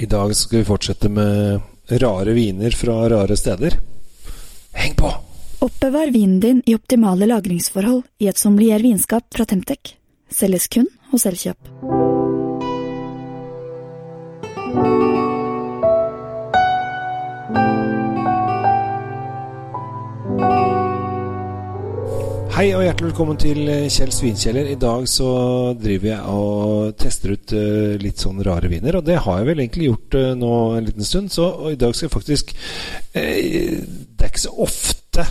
I dag skal vi fortsette med rare viner fra rare steder. Heng på! Oppbevar vinen din i optimale lagringsforhold i et sommelier vinskap fra Temtec. Selges kun hos Elkjøp. Hei og hjertelig velkommen til eh, Kjell Svinkjeller. I dag så driver jeg og tester ut uh, litt sånn rare viner. Og det har jeg vel egentlig gjort uh, nå en liten stund. Så i dag skal jeg faktisk Det er ikke så ofte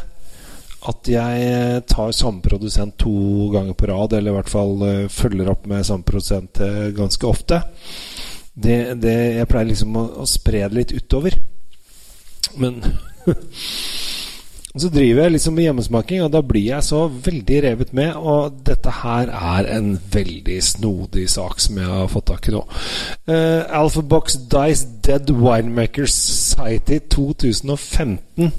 at jeg tar samme produsent to ganger på rad, eller i hvert fall følger opp med samme produsent ganske ofte. Det, det, jeg pleier liksom å, å spre det litt utover. Men så driver jeg liksom med hjemmesmaking, og da blir jeg så veldig revet med. Og dette her er en veldig snodig sak som jeg har fått tak i nå. Uh, Alphabox Dice Dead Winemakers Society 2015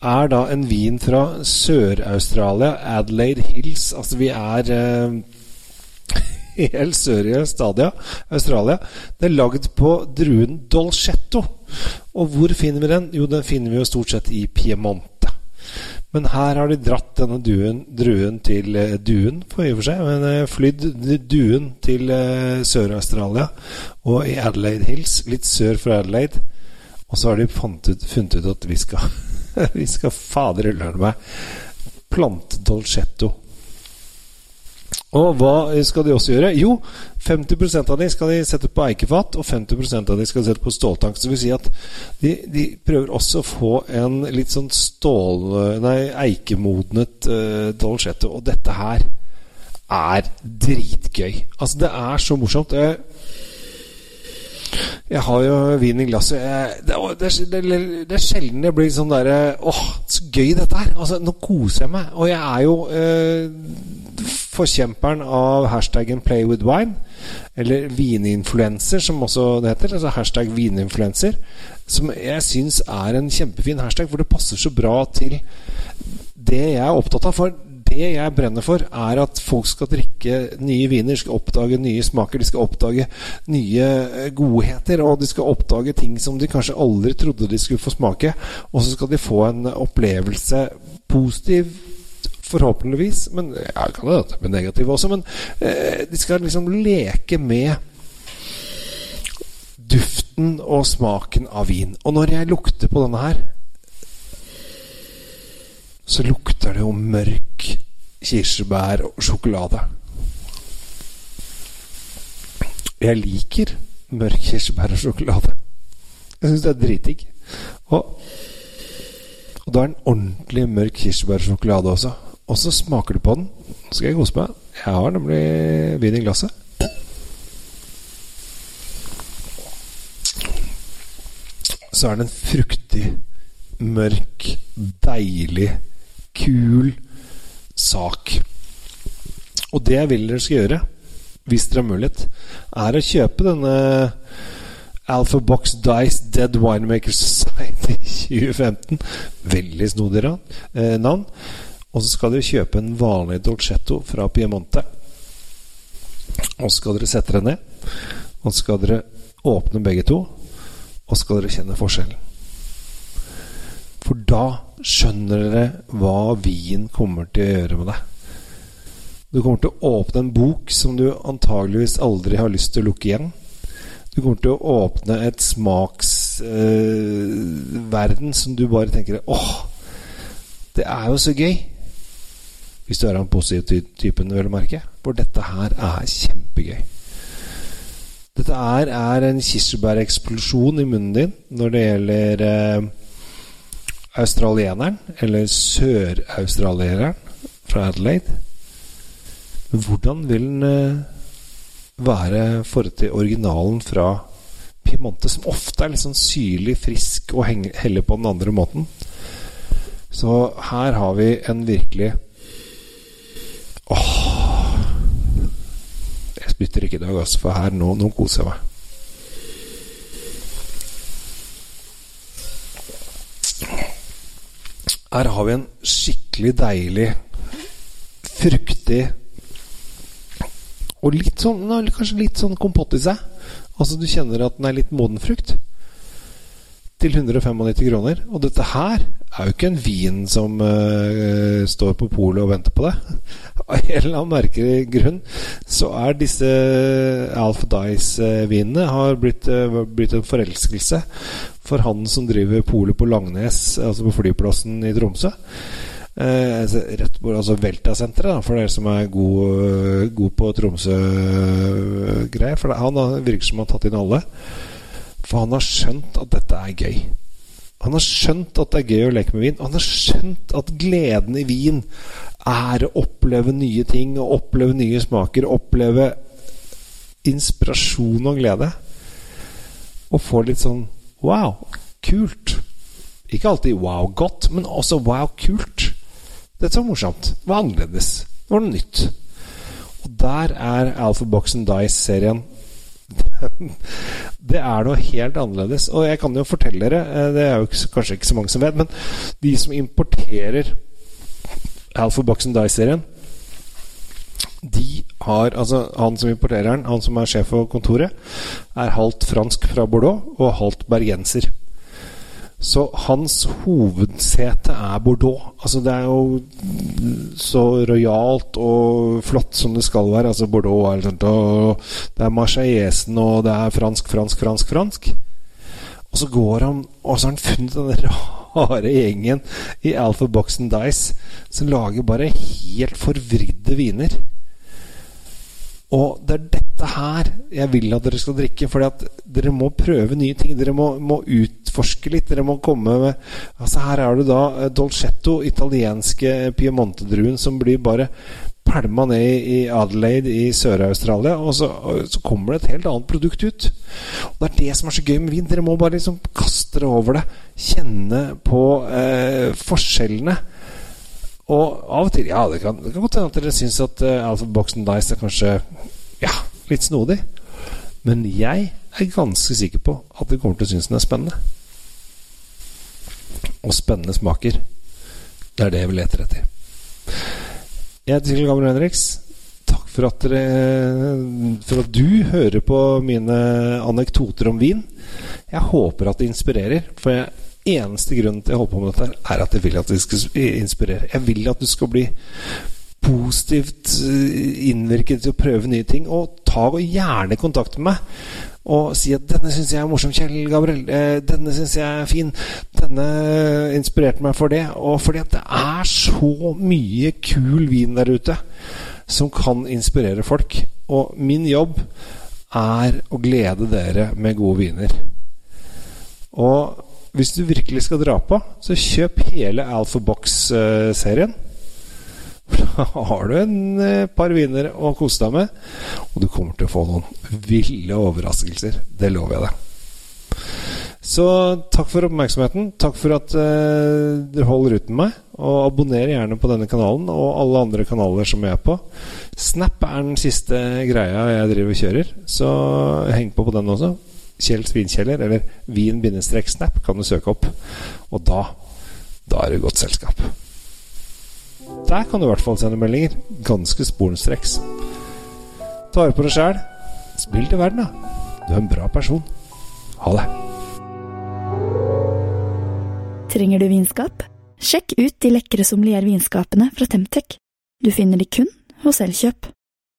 er da en vin fra Sør-Australia, Adelaide Hills. Altså, vi er uh, helt sør i Stadia, Australia. Det er lagd på druen Dolcetto. Og hvor finner vi den? Jo, den finner vi jo stort sett i Piemonte. Men her har de dratt denne duen, druen til uh, Duen, for i og for seg. Men uh, flydd duen til uh, Sør-Australia og i Adelaide Hills, litt sør for Adelaide. Og så har de ut, funnet ut at vi skal Vi skal fader ullerne meg plante dolcetto og hva skal de også gjøre? Jo, 50% av de skal de sette på eikefat, og 50% av de skal sette på ståltank. Så det vil si at de, de, prøver også å få en litt sånn stål... Nei, eikemodnet uh, dolcetto. Og dette her er dritgøy. Altså, det er så morsomt. Jeg, jeg har jo vin i glasset. Jeg, det, det, det, det, er sjelden jeg blir sånn derre Åh, så gøy dette her. Altså, nå koser jeg meg. Og jeg er jo uh, forkjemperen av hashtaggen 'play with wine', eller vininfluenser, som også det heter. Altså hashtag vininfluenser. Som jeg syns er en kjempefin hashtag, for det passer så bra til det jeg er opptatt av. For det jeg brenner for, er at folk skal drikke nye viner, skal oppdage nye smaker, de skal oppdage nye eh, godheter, og de skal oppdage ting som de kanskje aldri trodde de skulle få smake. Og så skal de få en opplevelse, positiv Forhåpentligvis. Men jeg kan hende det blir negative også. Men eh, de skal liksom leke med duften og smaken av vin. Og når jeg lukter på denne her, så lukter det jo mørk kirsebær og sjokolade. Jeg liker mørk kirsebær og sjokolade. Jeg syns det er dritdigg. Og, og da er den ordentlig mørk kirsebærsjokolade også. Og så smaker du på den. Nå skal jeg kose meg. Jeg har nemlig vin i glasset. Så er den en fruktig, mørk, deilig, kul sak. Og det jeg vil dere skal gjøre, hvis dere har mulighet, er å kjøpe denne Alpha Box Dice Dead Winemaker Society 2015. Veldig snodig eh, navn. Og så skal dere kjøpe en vanlig dolcetto fra Piemonte. Og så skal dere sette dere ned. Og så skal dere åpne begge to. Og så skal dere kjenne forskjellen. For da skjønner dere hva vin kommer til å gjøre med deg. Du kommer til å åpne en bok som du antageligvis aldri har lyst til å lukke igjen. Du kommer til å åpne et smaksverden eh, som du bare tenker åh, det er jo så gøy. Hvis du er den positive typen, vel å merke. For dette her er kjempegøy. Dette er, er en kirsebæreksplosjon i munnen din når det gjelder eh, australieneren, eller sør-australieneren fra Adelaide. Men hvordan vil den eh, være i forhold til originalen fra Piemonte, som ofte er litt sånn syrlig, frisk og heller på den andre måten? Så her har vi en virkelig Åh Jeg spytter ikke i dag, altså, for her nå, nå koser jeg meg. Her har vi en skikkelig deilig, fruktig og litt sånn, kanskje litt sånn kompott i seg. Altså, du kjenner at den er litt moden frukt. Til 195 kroner. Og dette her er jo ikke en vin som uh, står på polet og venter på det. Av en eller annen merkelig grunn så er disse Alf Dice-vinene har blitt, uh, blitt, en forelskelse for han som driver polet på Langnes, altså på flyplassen i Tromsø. Uh, rett på altså Velta-senteret, for dere som er god, god på Tromsø-greier. For han virker som han har tatt inn alle. For han har skjønt at dette er gøy. Han har skjønt at det er gøy å leke med vin. Han har skjønt at gleden i vin er å oppleve nye ting, å oppleve nye smaker, oppleve inspirasjon og glede. Og få litt sånn wow, kult. Ikke alltid wow godt, men også wow kult. Dette var morsomt. Det var annerledes. Det var noe nytt. Og der er Alpha Box and Dice-serien det er noe helt annerledes. Og jeg kan jo fortelle dere, eh, det er jo kanskje ikke så mange som vet, men de som importerer Alpha Box and Die-serien de har, altså Han som importerer den, han som er sjef for kontoret, er halvt fransk fra Bordeaux og halvt bergenser. Så hans hovedsete er Bordeaux. Altså Det er jo så rojalt og flott som det skal være. Altså Bordeaux er sånt, og Det er Marseillesen, og det er fransk, fransk, fransk, fransk. Og så går han Og så har han funnet den rare gjengen i Alpha Box and Dice som lager bare helt forvridde viner. Og det er dette her jeg vil at dere skal drikke. For dere må prøve nye ting. Dere må, må utforske litt. Dere må komme med Altså Her er det da eh, Dolcetto, italienske Piemonte-druen, som blir bare pælma ned i Adelaide i Sør-Australia, og så, så, kommer det et helt annet produkt ut. Og Det er det som er så gøy med vin. Dere må bare liksom kaste dere over det. Kjenne på eh, forskjellene. Og av og til Ja, det kan, det kan godt hende at dere syns at uh, Alpha Box and Dice er kanskje ja, litt snodig. Men jeg er ganske sikker på at dere kommer til å synes den er spennende. Og spennende smaker. Det er det vi leter etter. Jeg heter Sigrid Gabriel Henriks. Takk for at, dere, for at du hører på mine anekdoter om vin. Jeg håper at det inspirerer. For jeg eneste grunnen til jeg holder på med dette, er at jeg vil at det skal inspirere. Jeg vil at du skal bli positivt eh, innvirket til å prøve nye ting. Og ta og gjerne kontakt med meg og si at 'denne syns jeg er morsom, Kjell Gabriel'. Eh, 'Denne syns jeg er fin'. 'Denne inspirerte meg for det'. Og fordi at det er så mye kul vin der ute som kan inspirere folk. Og min jobb er å glede dere med gode viner. Og hvis du virkelig skal dra på, så kjøp hele Alpha Box-serien. Har du en eh, par viner å kose deg med, og du kommer til å få noen ville overraskelser. Det lover jeg deg. Så takk for oppmerksomheten. Takk for at uh, dere holder ut med meg. Og abonner gjerne på denne kanalen og alle andre kanaler som jeg er på. Snap er den siste greia jeg driver og kjører, så heng på på den også. Kjell Svinkjeller, eller vin-snap, kan du søke opp. Og da da er det godt selskap. Der kan du i hvert fall sende meldinger. Ganske sporenstreks. Ta vare på deg sjæl. Spill til verden, da. Du er en bra person. Ha det. Trenger du vinskap? Sjekk ut de lekre sommeliervinskapene fra Temtec. Du finner de kun hos Elkjøp.